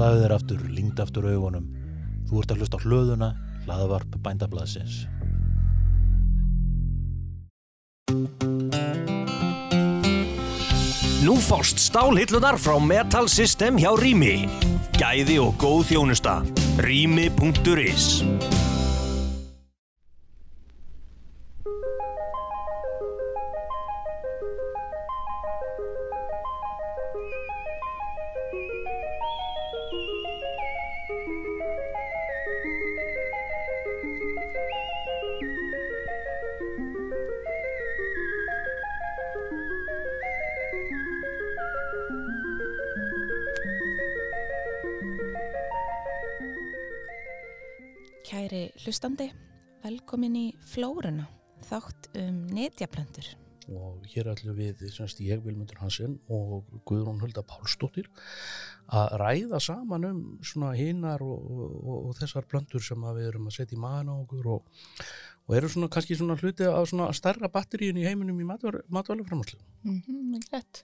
Slaðu þér aftur, lingd aftur augunum. Þú ert að hlusta á hlöðuna, hlaðavarp bændablaðsins. Nú fást stálhillunar frá Metal System hjá Rými. Gæði og góð þjónusta. Rými.is Kæri hlustandi, velkomin í Flóruna, þátt um netjaplöntur. og hér ætlum við, semst ég, Vilmundur Hansen og Guðrún Hulda Pálsdóttir að ræða saman um svona hinnar og, og, og þessar plöntur sem við erum að setja í maðan á okkur og, og eru svona kannski svona hluti af svona starra batteríun í heiminum í matvæluframhanslu. Mm -hmm.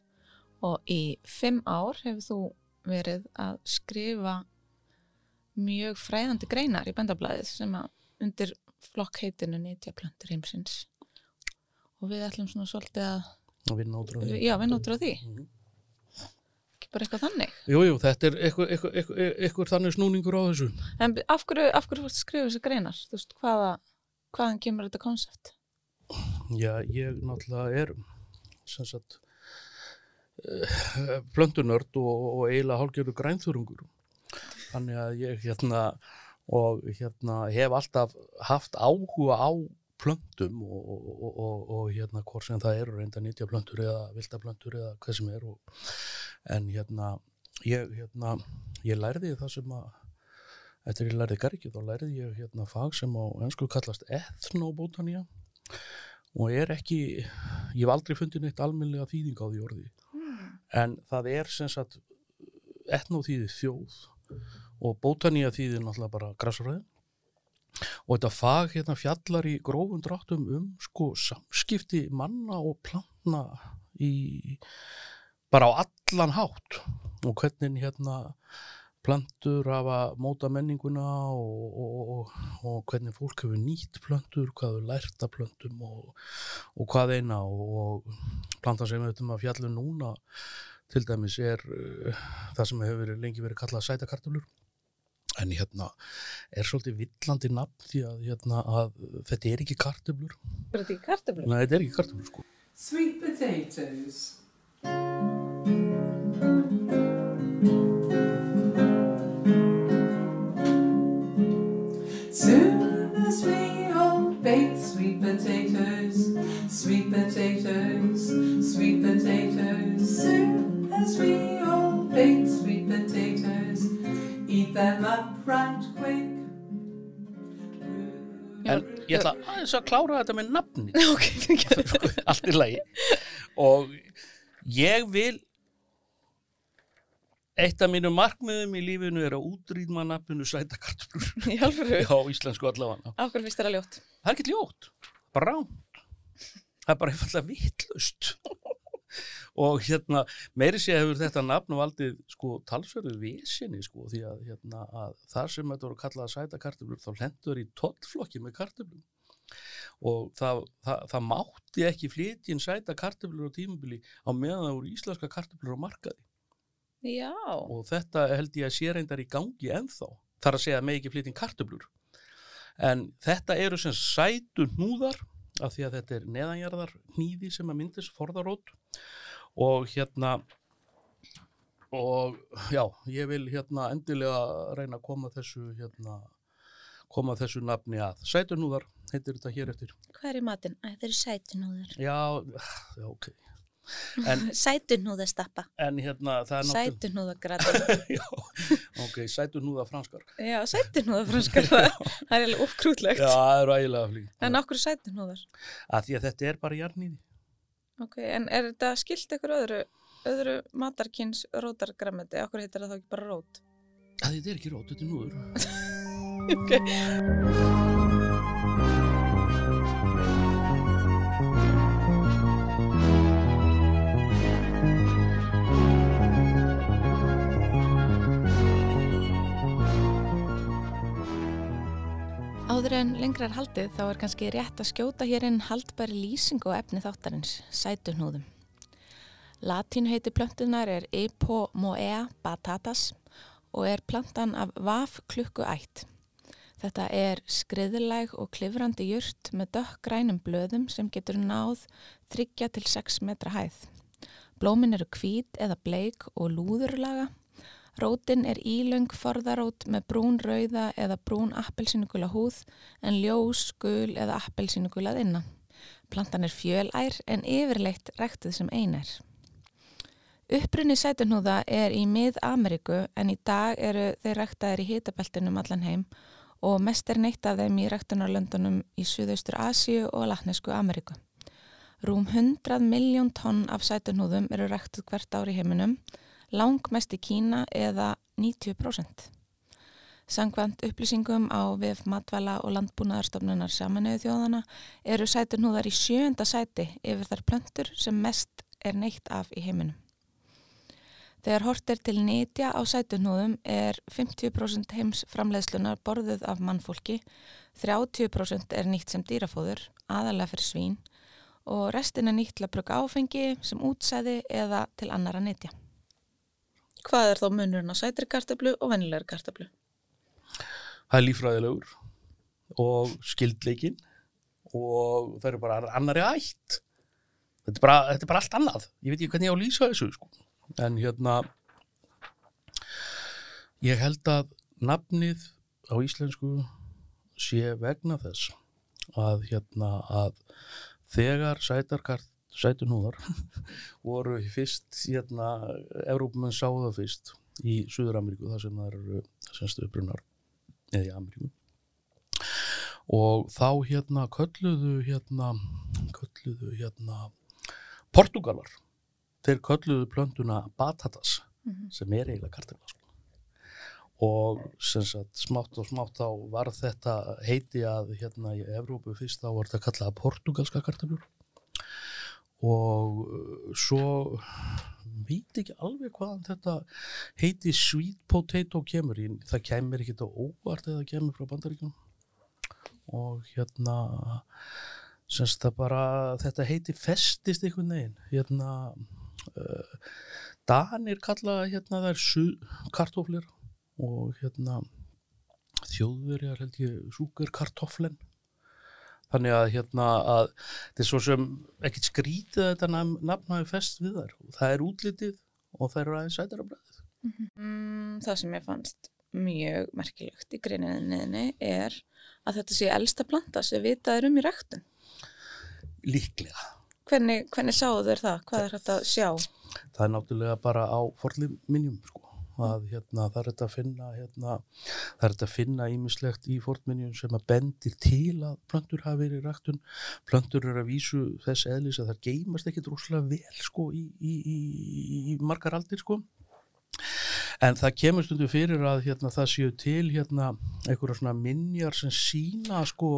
Og í fimm ár hefur þú verið að skrifa mjög fræðandi greinar í bendablaðið sem að undir flokkheitinu netjaplöntur heimsins. Og við ætlum svona svolítið að, Og vinna út frá því. já, við nótur á því. Mhm. Ekki bara eitthvað þannig. Jú, jú, þetta er eitthvað, eitthvað, eitthvað, eitthvað þannig snúningur á þessu. En af hverju, af hverju skrifa þessi greinar? Þú veist, hvaða, hvaðan kemur þetta konsept? Já, ég náttúrulega er sem sagt uh, plöntunörd og, og eiginlega hálfgerðu grænþurungur þannig að ég hérna og hérna hef alltaf haft áhuga á plöntum og, og, og, og, hérna hvort sem það eru reynda nýtja plöntur eða vilda plöntur eða hvað sem er og, en hérna ég, hérna ég lærði það sem að eftir ég lærði gargið þá lærði ég hérna fag sem á ennsku kallast ethnobotania og er ekki, ég hef aldrei fundið neitt almennlega þýðing á því orði. En það er sem sagt etnóþýði þjóð og bótanía þýðir náttúrulega bara græsfræði og þetta fag hérna fjallar í grófum dráttum um sko samskipti manna og plantna í bara á allan hátt. Og hvernig hérna plöntur hafa móta menninguna og, og, og, og hvernig fólk hefur nýtt plöntur, hvað hefur lært af plöntum og hvað eina. Og planta sem við höfum að fjallum núna til dæmis er uh, það sem hefur lengi verið kallað sætakartulur en hérna er svolítið villandi nafn því að, hérna, að þetta er ekki kartöflur Er þetta ekki kartöflur? Nei, þetta er ekki kartöflur sko Sweet potatoes. Soon as we all bake sweet potatoes, sweet potatoes, sweet potatoes. Soon as we eat them up right quick. En ég ætla aðeins að klára þetta með nafni Ok, fyrir sko, allt í lagi og ég vil eitt af mínu markmiðum í lífinu er að útrýma nafninu sætakartöflur Í alvöru? á íslensku allavega hverju finnst að ljótt? það er ekki ljótt, bara ránt það er bara einfallega vittlust og hérna meiri sé hefur þetta nafn valdið sko talsverðu vesinni sko því að hérna að þar sem þetta voru kallað sætakartöflur þá lendur í tollflokki með kartöflum. Og það, það, það mátti ekki flytjinn sæta kartöflur á tímabili á meðan það voru íslenska kartöflur á markaði. Já. og þetta held ég að sé reyndar í gangi ennþá. Þar að segja að með ekki flytjinn kartöflur. En þetta eru sem sætu hnúðar af því að þetta er neðanjarðar hníði sem að myndist forðarót og hérna og já, ég vil hérna endilega reyna að koma þessu hérna koma þessu nafni að sætunúðar heitir þetta hér eftir Hvað er í matinn? Æ, það eru sætunúðar. já, já ok en, Sætunúðastappa. en hérna það er náttúrulega Sætunúðagrati. já, ok, sætunúða franskar Já, sætunúðafranskar. það það er alveg uppkrútlegt. já, það eru ægilega flýg En okkur sætunúðar? að því að þetta er bara jarnýði Ok, en er þetta skilt ykkur öðru, öðru matarkins rótargrammeti? Okkur heitir það þá ekki bara rót? að þetta er ekki rót, þetta er núður Ok. En lengra er haldið þá er kannski rétt að skjóta hér inn haldbæri lýsing og efni þáttarins, sætuhnúðum. Latínu heiti plöntunar er Epomoea batatas og er plantan af vaf klukku ætt. Þetta er skriðileg og klifrandi jurt með dökkgrænum blöðum sem getur náð 3 til 6 metra hæð. Blómin eru hvít eða bleik og lúðurlaga. Rótin er ílöng forðarót með brún rauða eða brún appelsínugula húð en ljós, gul eða appelsínugulað innan. Plantan er fjölær en yfirleitt ræktið sem einar. Upprunni sætunhúða er í mið-Ameríku en í dag eru þeir ræktaðir í hitabeltinum allan heim og mest er neitt af þeim í ræktunarlöndunum í Suðaustur Asíu og Latnesku Ameríku. Rúm 100 miljón tonn af sætunhúðum eru ræktuð hvert ár í heiminum, langmest í Kína eða 90%. Sangvænt upplýsingum á VF Matvæla og Landbúnaðarstofnunar samanuðu þjóðana eru sætunhúðar í sjönda sæti yfir þar plöntur sem mest er neitt af í heiminum. Þegar hort er til nýtja á sætunhúðum er 50% heims framleiðslunar borðuð af mannfólki, 30% er nýtt sem dýrafóður, aðalega fyrir svín og restin er nýtt til að bruka áfengi sem útsæði eða til annara nýtja. Hvað er þá munurinn á sætri kartablu og vennilegri kartablu? það er lífræðilegur og skildleikin og það eru bara annari ætt þetta er bara, þetta er bara allt annað ég veit ekki hvernig ég á að lýsa þessu sko. en hérna ég held að nafnið á íslensku sé vegna þess að hérna að þegar sætarkart sætunúðar voru fyrst hérna, Evrópumenn sáðu það fyrst í Suður-Ameríku þar sem það eru semst upprunnar eða í Ameríku. Og þá hérna kölluðu hérna kölluðu hérna Portugalar þeir kölluðu plöntuna batatas sem er eiginlega kartöfla sko. og sem sagt smátt og smátt þá var þetta heiti að hérna í Evrópu fyrst þá var þetta kallað portugalska kartöflur og uh, svo veit ekki alveg hvaðan þetta heiti sweet potato kemur. Í, það kemur ekki þetta óvart eða kemur frá bandaríkjum og hérna semst það bara þetta heiti festist einhvern veginn. Hérna uh, Danir kalla hérna er kartoflir og hérna þjóðverjar held ég súkur kartoflen þannig að hérna að þetta er svo sem ekkert skrítið að þetta nafn, nafn hafi fest við þær og það er útlitið og það eru aðeins sætara bræðið Mm, það sem ég fannst mjög merkilegt í greininniðinni er að þetta sé elsta planta sem vitað er um í ræktun. líklega Hvernig, hvernig sáðu þeir það? Hvað er þetta að sjá? það er náttúrulega bara á forli minjum sko að hérna það er þetta að finna hérna, það er þetta að finna ímislegt í fornminjum sem að bendir til að plöntur hafi verið í ræktun. Plöntur eru að vísu þess eðlis að það geymast ekki droslega vel sko í, í, í, í margar aldir sko. En það kemur stundu fyrir að hérna, það séu til hérna einhverja svona minjar sem sína sko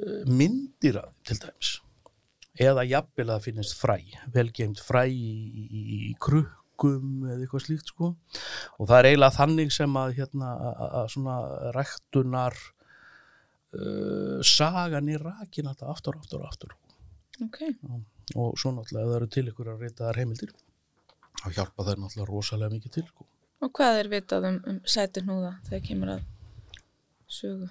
eh, myndir þeim til dæmis. Eða jafnvel að finnist fræ velgeimt fræ í, í, í krukkum eða eitthvað slíkt sko og það er eiginlega þannig sem að hérna að, svona ræktunar uh, sagan í rakin alltaf aftur, aftur, aftur Ok, og svo náttúrulega ef það eru til ykkur að reyta þar heimildir þá hjálpa það náttúrulega rosalega mikið til sko. og hvað er vitað um, um sætunúða þegar kemur að sögu?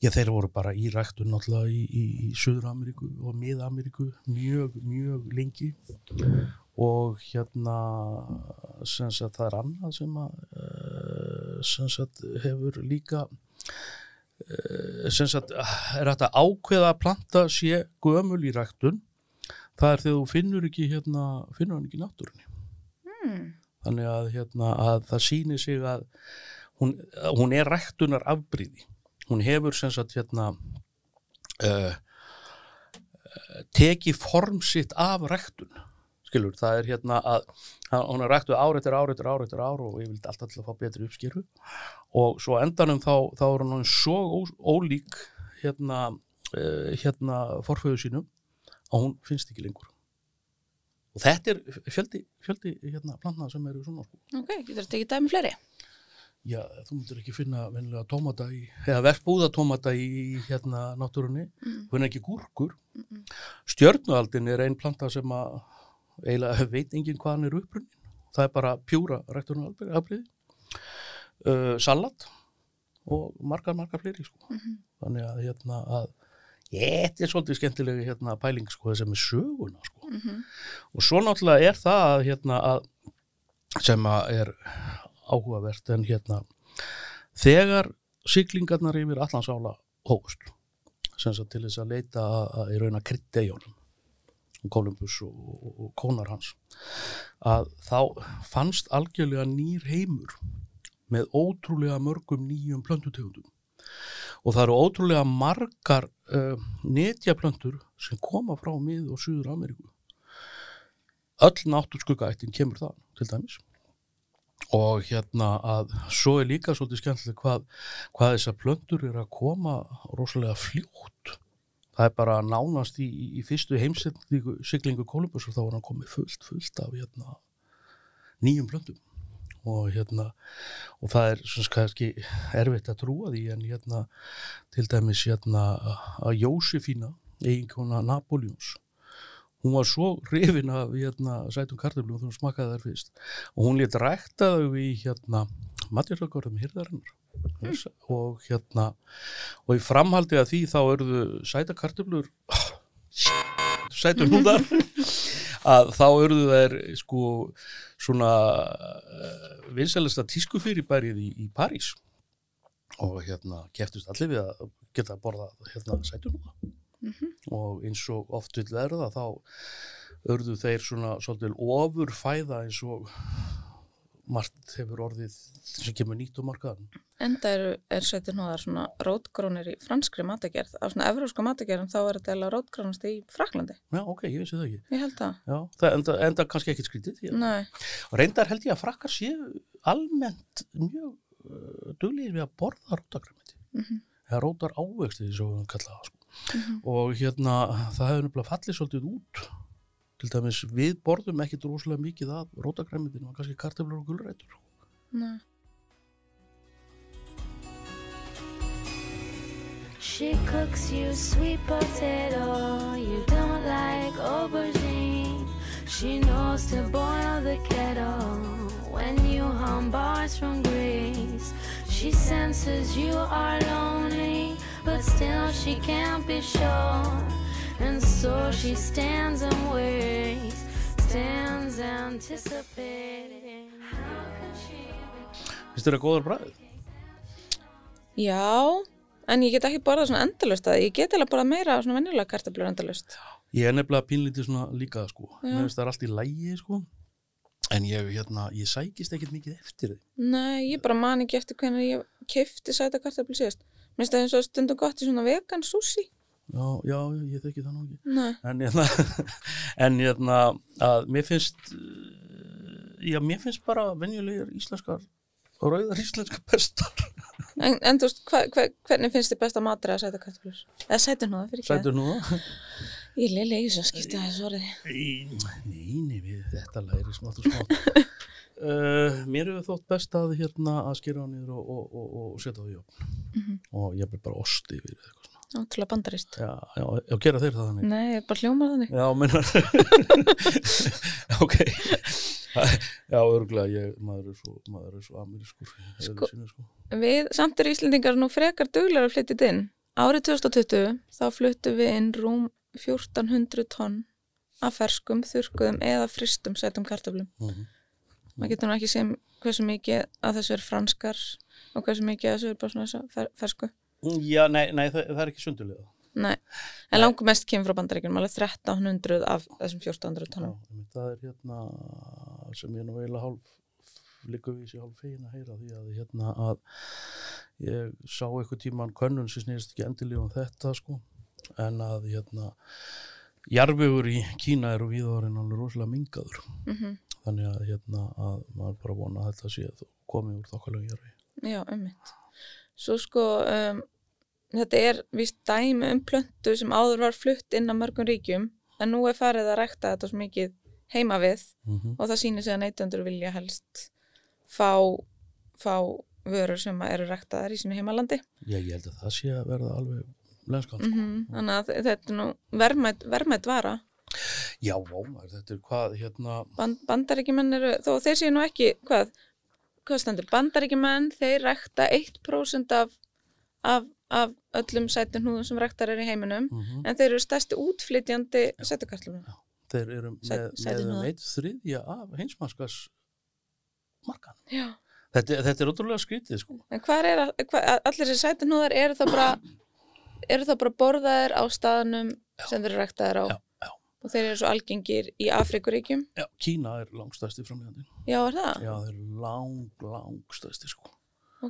Já, þeir voru bara í ræktun náttúrulega í, í, í Suður-Ameríku og Mið-Ameríku mjög, mjög lengi og hérna sem sagt það er annað sem að eh, sem sagt hefur líka eh, sem sagt er þetta ákveða að planta sé gömul í ræktun. Það er þegar þú finnur ekki hérna, finnur hann ekki náttúrunni. Hmm. þannig að, hérna, að það sýnir sig að hún, hún er ræktunar afbríði hún hefur sem sagt hérna uh, uh, tekið form sitt af ræktun skilur, það er hérna að hún er ræktuð ár eftir ár eftir ár eftir ár og ég vildi alltaf til að fá betri uppskeru og svo endanum þá, þá er hún svo ó, ólík hérna, uh, hérna forföðu sínum að hún finnst ekki lengur og þetta er fjöldi, fjöldi hérna plantna sem eru svona sko. Ok, getur þetta ekki dæmi fleiri? já, þú myndir ekki finna venlega tómata í, eða verðbúða tómata í, hérna náttúrunni, Mm. þú finna ekki gúrkur. Mm-mm. Stjörnualdin er ein planta sem að eiginlega veit enginn hvað hann er upprunnin. Það er bara pjúra ræktunarafbriði, uh, salat og margar, margar fleiri sko. Mhm. Þannig að hérna að þetta er svolítið skemmtilegi hérna pæling sko þessi með söguna sko. Mhm. Og svo náttúrulega er það að, hérna að sem að er áhugavert en hérna þegar siglingarnar yfir allansála hófust sem sagt til þess að leita að, að í raun að krytta í honum Kolumbus og, og, og kónar hans að þá fannst algjörlega nýr heimur með ótrúlega mörgum nýjum plöntutegundum. Og það eru ótrúlega margar uh, netjaplöntur sem koma frá mið og Suður Ameríku öll náttur skuggaættin kemur það til dæmis. Og hérna að svo er líka svolítið skemmtileg hvað, hvað þessar plöntur er að koma rosalega fljótt það er bara nánast í, í, í fyrstu heimsendingu siglingu Kolumbus og þá var hann komið fullt, fullt af hérna, nýjum plöntum. Og hérna og það er svona kannski erfitt að trúa því en hérna til dæmis hérna að Jósefína eiginkona Napoleons hún var svo hrifin af hérna sætum kartöflum þegar hún smakkaði þær fyrst og hún létt rækta þau í hérna matjársakorðum hýrðarinnar og hérna og í framhaldi að því þá eruðu sæta kartöflur sætum húndar að þá eruðu þær sko svona uh, vinsalesta tískufyrirbærið í, í París og hérna keftust allir við að geta að borða hérna sætum húndar Mhm. og eins og oft vil verða þá örðu þeir svona svolítið ofur fæða eins og margt hefur orðið sem kemur nýtt á markaðan. Enda eru, er sættir nóðar svona rótgrónir í franskri matagerð. Af svona evróska matagerðum þá er þetta eða rótgrónast í Fraklandi. Já, ok, ég vissi það ekki. Ég held það. Já, það enda, enda kannski ekkit skrítið. Nei. Og reyndar held ég að frakkar séu almennt mjög uh, duglegir við að borða rótagræmiti. Mhm. Eða rótar því svo við kallaða það. Sko. Mhm. Og hérna, það hefur nefnilega fallið svolítið út. Til dæmis, við borðum ekkit rosalega mikið af rótagræmitinu og kannski kartöflur og gulrætur. Nei. She cooks you sweet potato, you don't like aubergine. She knows to boil the kettle when you hum bars from Greece. She senses you are lonely, but still she can't be sure. And so she stands and waits, stands anticipating. How can she be Finnst þér það góðar bræðið? Já, en ég get ekki borðað svona endalust að ég get eða borðað meira svona venjulega kartablur endalust. Ég er nefnilega pínlítið svona líka sko. Mér finnst það er allt í lægi sko. En ég, hérna, ég sækist ekkert mikið eftir þið. Nei, ég bara man ekki eftir hvernig ég kefti sæta kartablu síðast. Mér finnst það eins og stundum gott í svona vegan sushi. Já, já, ég þekki það nú ekki. Nei. En hérna, en hérna, að mér finnst, já, mér finnst bara venjulegir íslenskar, rauðar íslenskar pestar. En, en þú veist, hva, hva, hvernig finnst þið best að matra að sæta kartablur? Eða sæta nóða, fyrir ekki Sætur nú það? Ég lili í þessu að skipta þessu orðið. Nei, nei, við þetta læri smátt og smátt. Uh, mér hefur þótt best að hérna að skera á niður og, og, og, og setja það í opn. Mhm. Og ég vil bara osti yfir eitthvað svona. Ótrúlega bandarist. Já, já, já, gera þeir það þannig. Nei, bara hljómar þannig. Já, mennar Ok Já, örgulega ég, maður er svo maður er svo amerískur Sko- sinni, sko. Við, samt eru Íslendingar nú frekar duglega að flytja inn. Árið 2020 þá fluttu við inn rúm 1400 tonn af ferskum, þurrkuðum eða fristum sætum kartöflum. Mhm. Maður getur nú ekki sem hversu mikið að þessu er franskar og hversu mikið að þessu er bara svona fer, fersku. Já, nei, nei það, það er ekki sundulega Nei, en langum mest kemur frá bandaríkjum, alveg 1300 af þessum 1400 Já, tónum. einmitt, það er hérna sem ég nú eiginlega hálf líka vísi hálf fegin að heyra því að hérna að ég sá eitthvað tíman könnun sem snýrst ekki endilega um þetta sko en að hérna jarfiður í Kína eru víðorinn alveg rosalega mingaður Mm þannig að hérna að maður bara vona að þetta sé að komið úr þokkalega jarfi Já, ummitt. Svo sko, um, þetta er víst dæmi um plöntu sem áður var flutt inn á mörgum ríkjum, en nú er farið að rækta þetta svo mikið heima við mm og það sýnir sig að neytendur vilja helst fá, fá vörur sem eru ræktaðar í sínu heimalandi. Já, ég held að það sé að verða alveg lenskalt. mm þannig að þetta er nú verðmætt vara. Já, maður, þetta er hvað, hérna, Band, bandaríkjumenn eru, þó þeir séu nú ekki hvað, hvað stendur, bandaríkjumenn þeir rækta 1% af, af, af öllum sætunhúðum sem ræktar eru í heiminum mm en þeir eru stærsti útflytjandi sætukartlum þeir eru með, með um eitt þriðja af heimsmaskas markan. Já, Þetta, þetta er ótrúlega skrítið, sko. en hvað er að, hvað, allir þessi sætunhúðar eru það bara eru það bara borðaðir á staðnum sem þeir eru ræktaðir á Já, já. og þeir eru svo algengir í Afrikuríkjum Já, Kína er langstæsti framlegandi. Já, er það? Já, þeir eru lang, langstæsti, sko.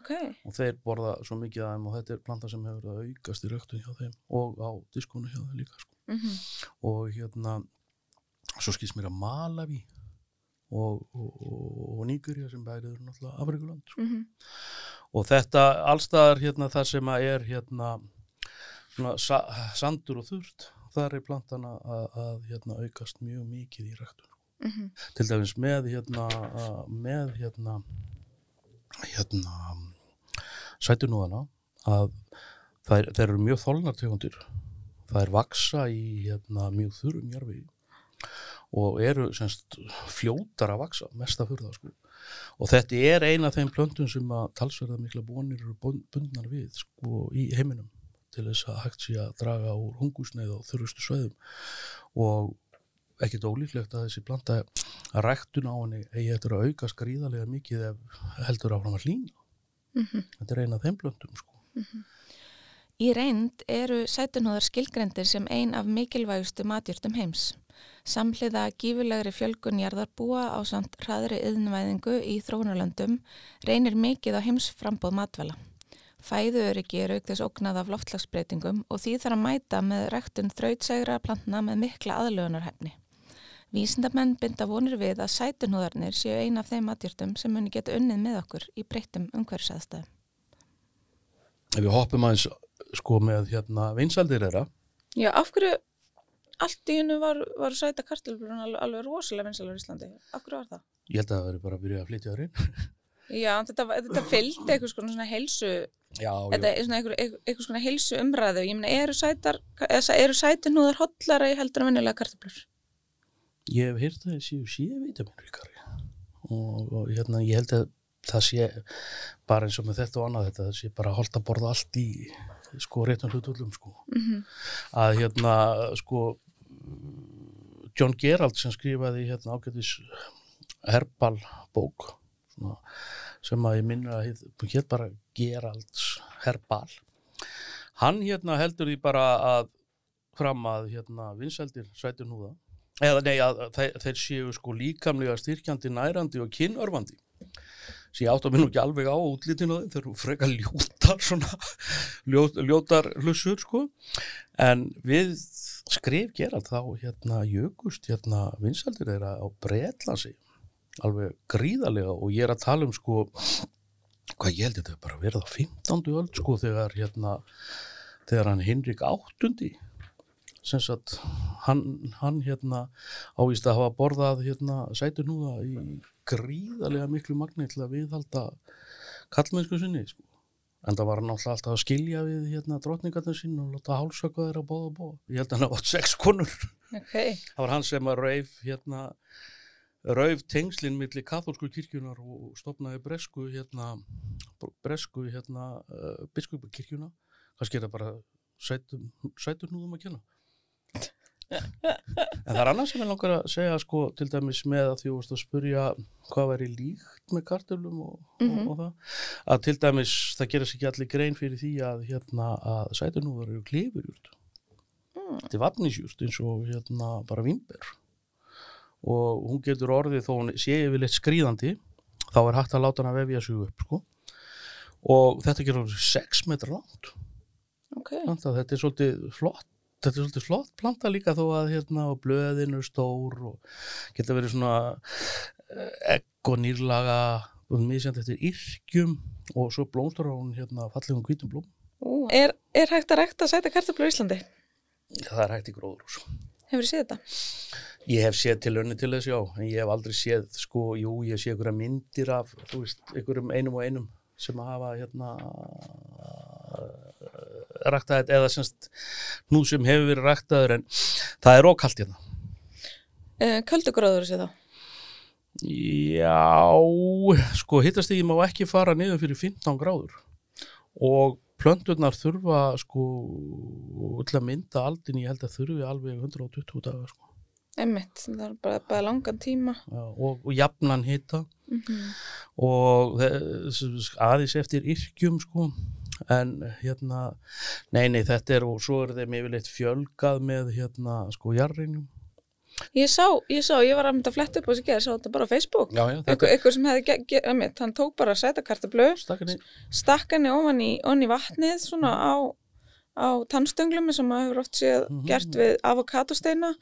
Ok, Og þeir borða svo mikið af þeim og þetta er planta sem hefur að aukast í röktun hjá þeim og á diskonu hjá þeim líka, sko. mm og hérna svo skýrst mér að Malawi og, og, og, og Níkurja sem bærið eru náttúrulega Afrikuland sko. -hmm. og þetta allstaðar hérna það sem að er hérna svona, sa, sandur og þurft þar er plantan að, að hérna, aukast mjög mikið í ræktun Mhm. til dæmis með hérna með hérna hérna sætunúðana að þær, þær eru mjög þolnar tegundir þær vaksa í hérna, mjög þurrum jarfi og eru semst fljótar að vaksa mesta fyrir það sko og þetta er eina af þeim plöntum sem að talsverða mikla bónir eru bun- bundnar við sko í heiminum til þess að hægt sé að draga úr hungusneið og þurrustu sveðum og ekkert ólíklegt að þessi planta að ræktun á henni eigi eftir að auka skrýðarlega mikið ef heldur áfram að hlýna. Mhm. Þetta er eina af þeim plöntum sko. Í reynd eru sætunhóðar skilgrendir sem ein af mikilvægustu matjurtum heims. Samhliða gífulegri fjölgun jarðarbúa á samt hraðri yðnvæðingu í þróunarlöndum reynir mikið á heimsframbóð matvæla. Fæðuöryggi er auk þess ógnað af loftslagsbreytingum og því þarf að mæta með rektun þrautsegra plantna með mikla aðlögunarhefni. Vísindamenn binda vonir við að sætunhóðarnir séu ein af þeim matjurtum sem muni geta unnið með okkur í breyttum umhverfisæðstæðum. Ef við hoppum aðeins sko með hérna vinsaldir þeirra, Já, af hverju allt í hennu var, var sæta kartelblurinn alveg, alveg rosalega vinsalega í Íslandi? Af hverju var það? ég held að það veri bara að byrja að flytja þar inn. Já, þetta, þetta fylgdi eitthvað svona heilsu, Já, þetta er svona eitthvað, svona heilsu umræðu. Ég meina, eru sætar, eða eru sætunúðar hotlara í heldur en venjulega karteblur? Ég hef heyrt að það séu sé vitaminríkari og, og hérna ég held að það sé bara eins og með þetta og annað þetta, það sé bara að holda að borða allt í sko réttum hlutullum sko. Mm Að hérna sko John Gerald sem skrifaði hérna ágætis herbal bók svona, sem að ég minna hér, bara Geralds herbal. Hann hérna heldur því bara að fram að hérna vinseldir sætur núða eða nei að þeir, þeir séu sko líkamlega styrkjandi, nærandi og kynörfandi. Sem ég átt að minna ekki alveg á útlítinu þeim, þeir eru frekar ljótar svona ljót, ljótar hlussur sko. En við skrif gerald þá hérna jökust hérna vinsaldir þeirra á Bretlansi alveg gríðarlega og ég er að tala um sko hvað ég held þetta er bara verða á 15. öld sko þegar hérna þegar hann Hinrik áttundi sem sagt hann, hann hérna ávist að hafa borðað hérna sætunúða í gríðarlega miklu magni til að viðhalda kallmennsku sinni sko. En það var hann alltaf að skilja við hérna drotningarnir sín og láta hálsöka þeirra bóða bóða ég held að hann átt sex konur. Ok, það var hann sem að rauf hérna rauf tengslinn milli katholsku kirkjunar og stopnaði bresku hérna bresku hérna uh, biskupakirkjuna. Kannski er það bara sætum, sæturnúðum að kenna en það er annað sem ég langar að segja sko til dæmis með að því að spurja hvað væri líkt með kartöflum og, Mhm. og, og það að til dæmis það gerir sér ekki allir grein fyrir því að hérna að sæturnúðar eru klifurjúrt Mm. þetta er vafnisjúrt eins og hérna bara vimber og hún getur orðið þó hún sé yfirleitt skrýðandi þá er hægt að láta hann að vefja sig upp sko. og þetta orðið 6 metra langt ok. planta, þetta er svolítið flott þetta er svolítið flott planta líka þó að hérna og blöðin eru stór og geta verið svona eh, egg og nýrlaga og misjandi eftir yrkjum og svo blómstur á hún hérna fallegum hvítum blóm er, er hægt að rækta sæta karteblur í Íslandi? það er hægt í gróðurús Hefur þið séð þetta? Ég hef séð til önni til þess, já, en ég hef aldrei séð, sko, jú, ég sé einhverja myndir af, þú veist, einhverjum einum og einum sem að hafa hérna ræktaðið eða semst nú sem hefur verið ræktaður en það er ókalt hérna. Uh, Köldugróður sér þá. Já, sko hittastigi má ekki fara niður fyrir 15 gráður. Og plönturnar þurfa sko til að mynda aldin ég held að þurfi alveg 120 dagar sko. Einmitt, það er bara, bara langan tíma. Og, og jafnan hitta mm og þess- aðeins eftir yrkjum sko en hérna nei nei þetta er og svo er þeim yfirleitt fjölgað með hérna sko jarrinjum Ég sá, ég sá, ég var að mynda að fletta upp á þessi gerð, sá þetta bara á Facebook. Einhver sem hefði, ge- einmitt, hann tók bara sætakartablu, stakkanir stakk henni ofan í, ofan í vatnið svona á, á tannstönglumi sem maður hefur oft séð Mhm. gert við avokadosteina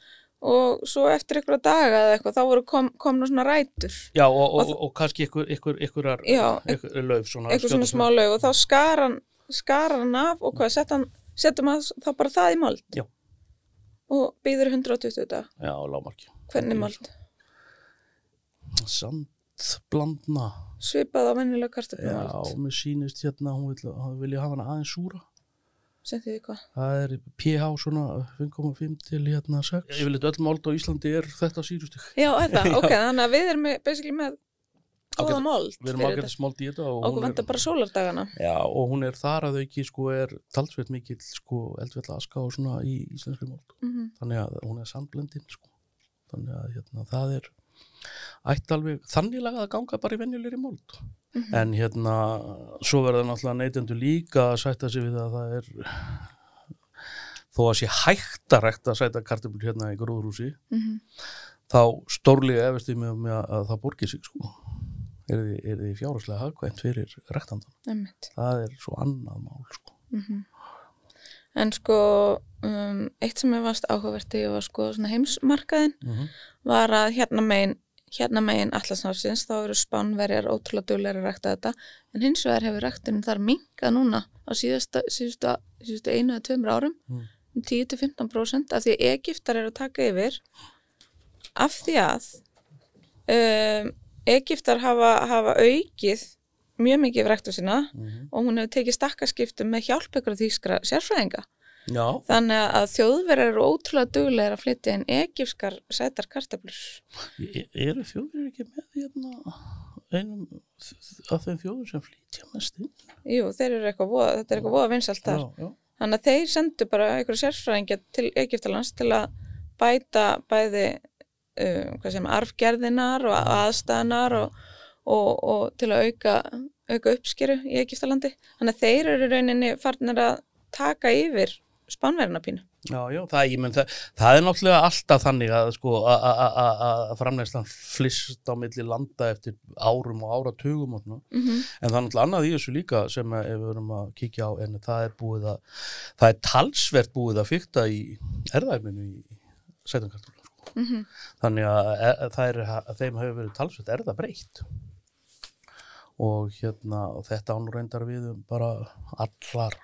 og svo eftir einhverja daga eða eitthvað þá voru kom, komna svona rætur. Já og, og, Og og, kannski ykkur, ykkur, ykkurar Já, ykkur lauf svona eitthvað svona smá laug og þá skar hann, skar hann af og hvað, hann, settum að þá bara það í mold. Já. og býður 120 dag, já lámarki hvernig Ok. mold? Sandblandna svipað á vennilega já kartöflumold mér sýnist hérna hún vil, hann vilja hafa hana aðeins súra sem þið hvað það er pH svona 5,5 til hérna 6 ég vil eitthvað öll mold á Íslandi er þetta sýrustig. Já, Já. ok, þannig að við erum með, basically með góða mold við erum ágætið smold í þetta og Okkur hún vantar bara sólardagana. Já, og hún er þar að auki sko er talsveit mikill sko eldfjalla aska og svona í íslenskri mold. Mm þannig að hún er sandblendin sko. þannig að hérna, það er ætti alveg þannig lagað að ganga bara í venjulegri mold Mhm. en hérna svo verða náttúrulega neytendur líka að sætta sig við að það er þó að sé hægt að sæta kartöflur hérna í gróðrúsi -hmm. þá stórlega efast ég með, með að það borgir sig sko er þið, þið fjárhagslega hagkvæmt fyrir ræktandan Einmitt. það er svo annað mál sko Mm En sko, um, eitt sem ég varst áhugavert þegar ég var sko heimsmarkaðin mm -hmm. var að hérna megin, hérna megin allarsnáfsins þá eru spánverjar ótrúlega duglega að rækta þetta en hins vegar hefur ræktunum þar minkað núna á síðasta, síðustu, síðustu einu eða tveimur árum Mm. um 10-15% af því að Egiptar eru að taka yfir af því að um, Egiptar hafa, hafa aukið mjög mikið yfir ræktu sína og hún hefur tekið stakkaskiptum með hjálp ykkur þýskra sérfræðinga. Já, Þannig að þjóðverðar eru ótrúlega duglegir að flytja inn egipskar sætar kartöflur. e- eru þjóður ekki með hérna einum af þeim þjóður sem flýtja mest inn Jú, þeir eru eitthvað voða, þetta er eitthvað voða vinsalt þar. já, já. Þannig að þeir sendu bara einhverju sérfræðingja til Egiptalands til að bæta bæði uh, hvað sem arfgerðinar og aðstæðanar og, og, og til að auka, auka uppskeru í Egiptalandi. Þannig að þeir eru rauninni farnir að taka yfir spánverðina pínu. Já, já, það, menn, það, það er náttúrulega alltaf þannig að sko, a- a- a- a- að framlegslan flist á milli landa eftir árum og áratugum og svona. Mm -hmm. En það er náttúrulega annað í þessu líka sem að, ef við erum að kíkja á en það er búið að, það er talsvert búið að fykta í erðæfninu í sætankartunum. Sko. Mhm. Þannig að, að, það er, að þeim hefur verið talsvert erða breytt. Og hérna, og þetta ánur reyndar við um bara allar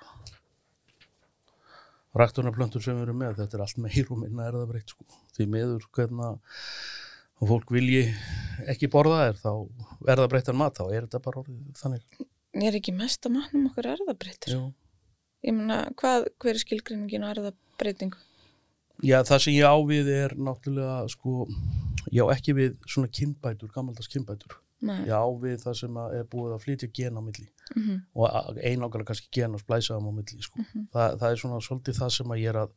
ræktunarplöntur sem við erum með, þetta er allt meir og minna erða breytt sko. Því meður hvernig og fólk vilji ekki borða þá er það breyttan mat þá er þetta bara orðið þannig Ég er ekki mest að mannum okkur erðabreytir. Jú. Ég meina, hvað, hver er skilgreiningin á erðabreytingu? Já, það sem ég á við er náttúrulega sko, ég á ekki við svona kynbætur, gammaldags kynbætur Nei. ég á við það sem er búið að flytja gen á milli Mm og einangra kannski gen og splæsa þeim á milli sko. Mhm. það, það er svona svolítið það sem ég er að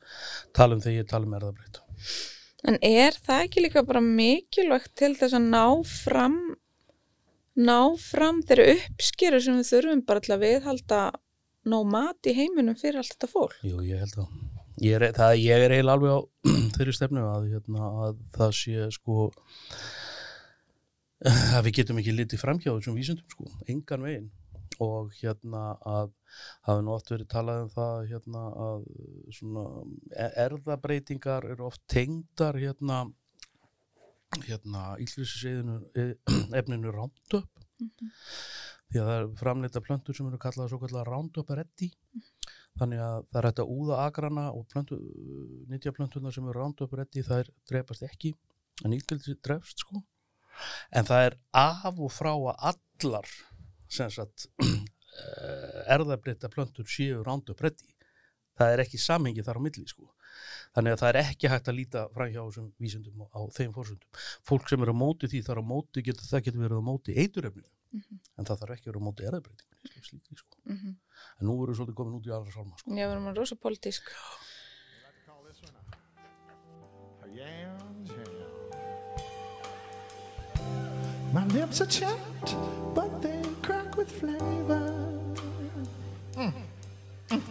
tala um þegar ég tala um erðabreyt En er það ekki líka bara mikilvægt til þess að ná fram ná fram þeirri uppskeru sem við þurfum bara til að viðhalda ná mat í heiminum fyrir allt þetta fólk? Jú, ég held að ég er, það, ég er eiginlega alveg á þeirri stefnu að, hérna, að það sé sko að við getum ekki litið framhjá þessum vísundum sko, engan veginn. Og hérna að hafi nú oft verið talað um það hérna að svona e- erðabreitingar eru oft tengdar hérna hérna ílfrisiseiðinu efninu Roundup. Því að það er framleita plöntur sem eru kallaða svo kallaða Roundup ready þannig að það er hægt að úða agrana og plöntu, nýtjaplöntunar sem eru Roundup ready þær drepast ekki. En ílfrisið drefst sko en það er af og frá að allar sagt uh, erðabreyta plöntur séu rándu bretti. Það er ekki samhengi þar á milli, sko. Þannig að það er ekki hægt að líta fram hjá þessum vísindum á, þeim fórsöndum. Fólk sem er á móti því þar á móti getur það getur verið á móti eiturefninu, Mhm. en það þarf ekki að vera á móti erðabreytingunni, slíkri, sko. Mhm. En nú erum við svolítið komin út í aðra sálma, sko. Já, við erum að rosa pólitísk. My lips are chapped, but they crack with flavor. Mm. Mm.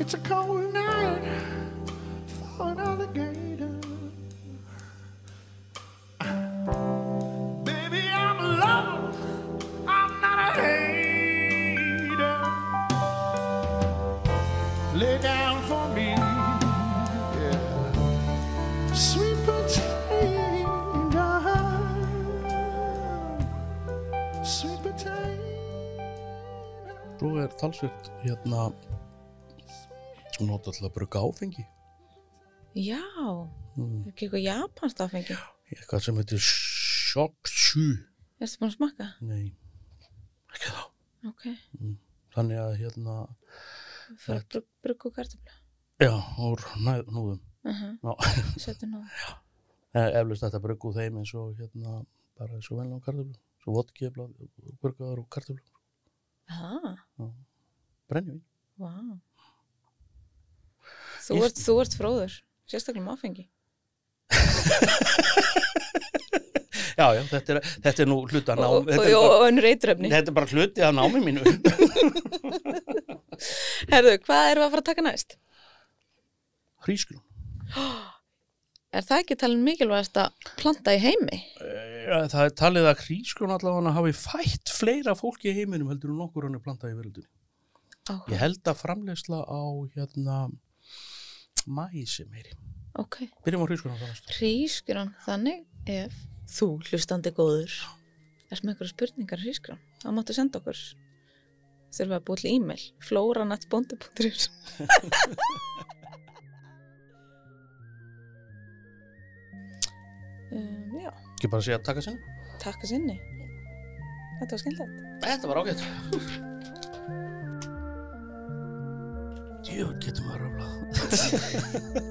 It's a cold night for an alligator. Er talsvert hérna nota til að bruka áfengi. Já, Mm. er ekki eitthvað japanst áfengi? Eitthvað sem heitir shokshu. Erstu búin að smakka? Nei, ekki þá. Ok, Þannig að hérna, fyrir brugg, brugg og kartöflu. já, úr núðum. Uh -huh. Já, Settu nú. Eh, eflaust þetta úr þeim eins og hérna, bara eins og venlega kartöflu. Svo vodki, burgaðar og kartöflu. Ah, Brennjum. vá. Þú ert, þú ert fróður, sérstaklega með áfengi. Já, já, þetta er, þetta er nú hluti að ná, Og, þetta, og, og, bara, þetta er bara hluti að námi mínu. Herðu, hvað erum við að fara að taka næst? Hrísgrún. Er það ekki talin mikilvægast að planta í heimi? Ja, það er talið að hrísgrún allavega hafi fætt fleira fólki í heiminum heldur en nokkur hann er plantað í veröldunni. Ó, Ég held að framleysla á hérna mæsi meiri. ok. Byrjum á næst. Hrísgrán, þannig ef þú hlustandi góður ert með einhverja spurningar hrísgrán, þá máttu senda okkur við að búið til e-mail flóranatbóndi.is um, Já, Ekki bara að segja taka sinni. takk að sinni Þetta var skemmtilegt Þetta var ágætt. Jú, getur maður röflað.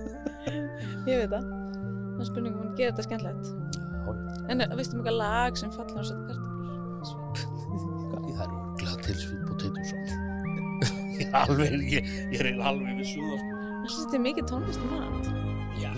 Ég veit það Það er spurningum að gera þetta skemmtilegt. En eh, veistu um eitthvað lag sem fallar á kartöflur? Svip Það er örglað til svít sauce. ég er alveg, ég, er alveg við suða, sko. Það þetta er mikið tónlist í mat Já.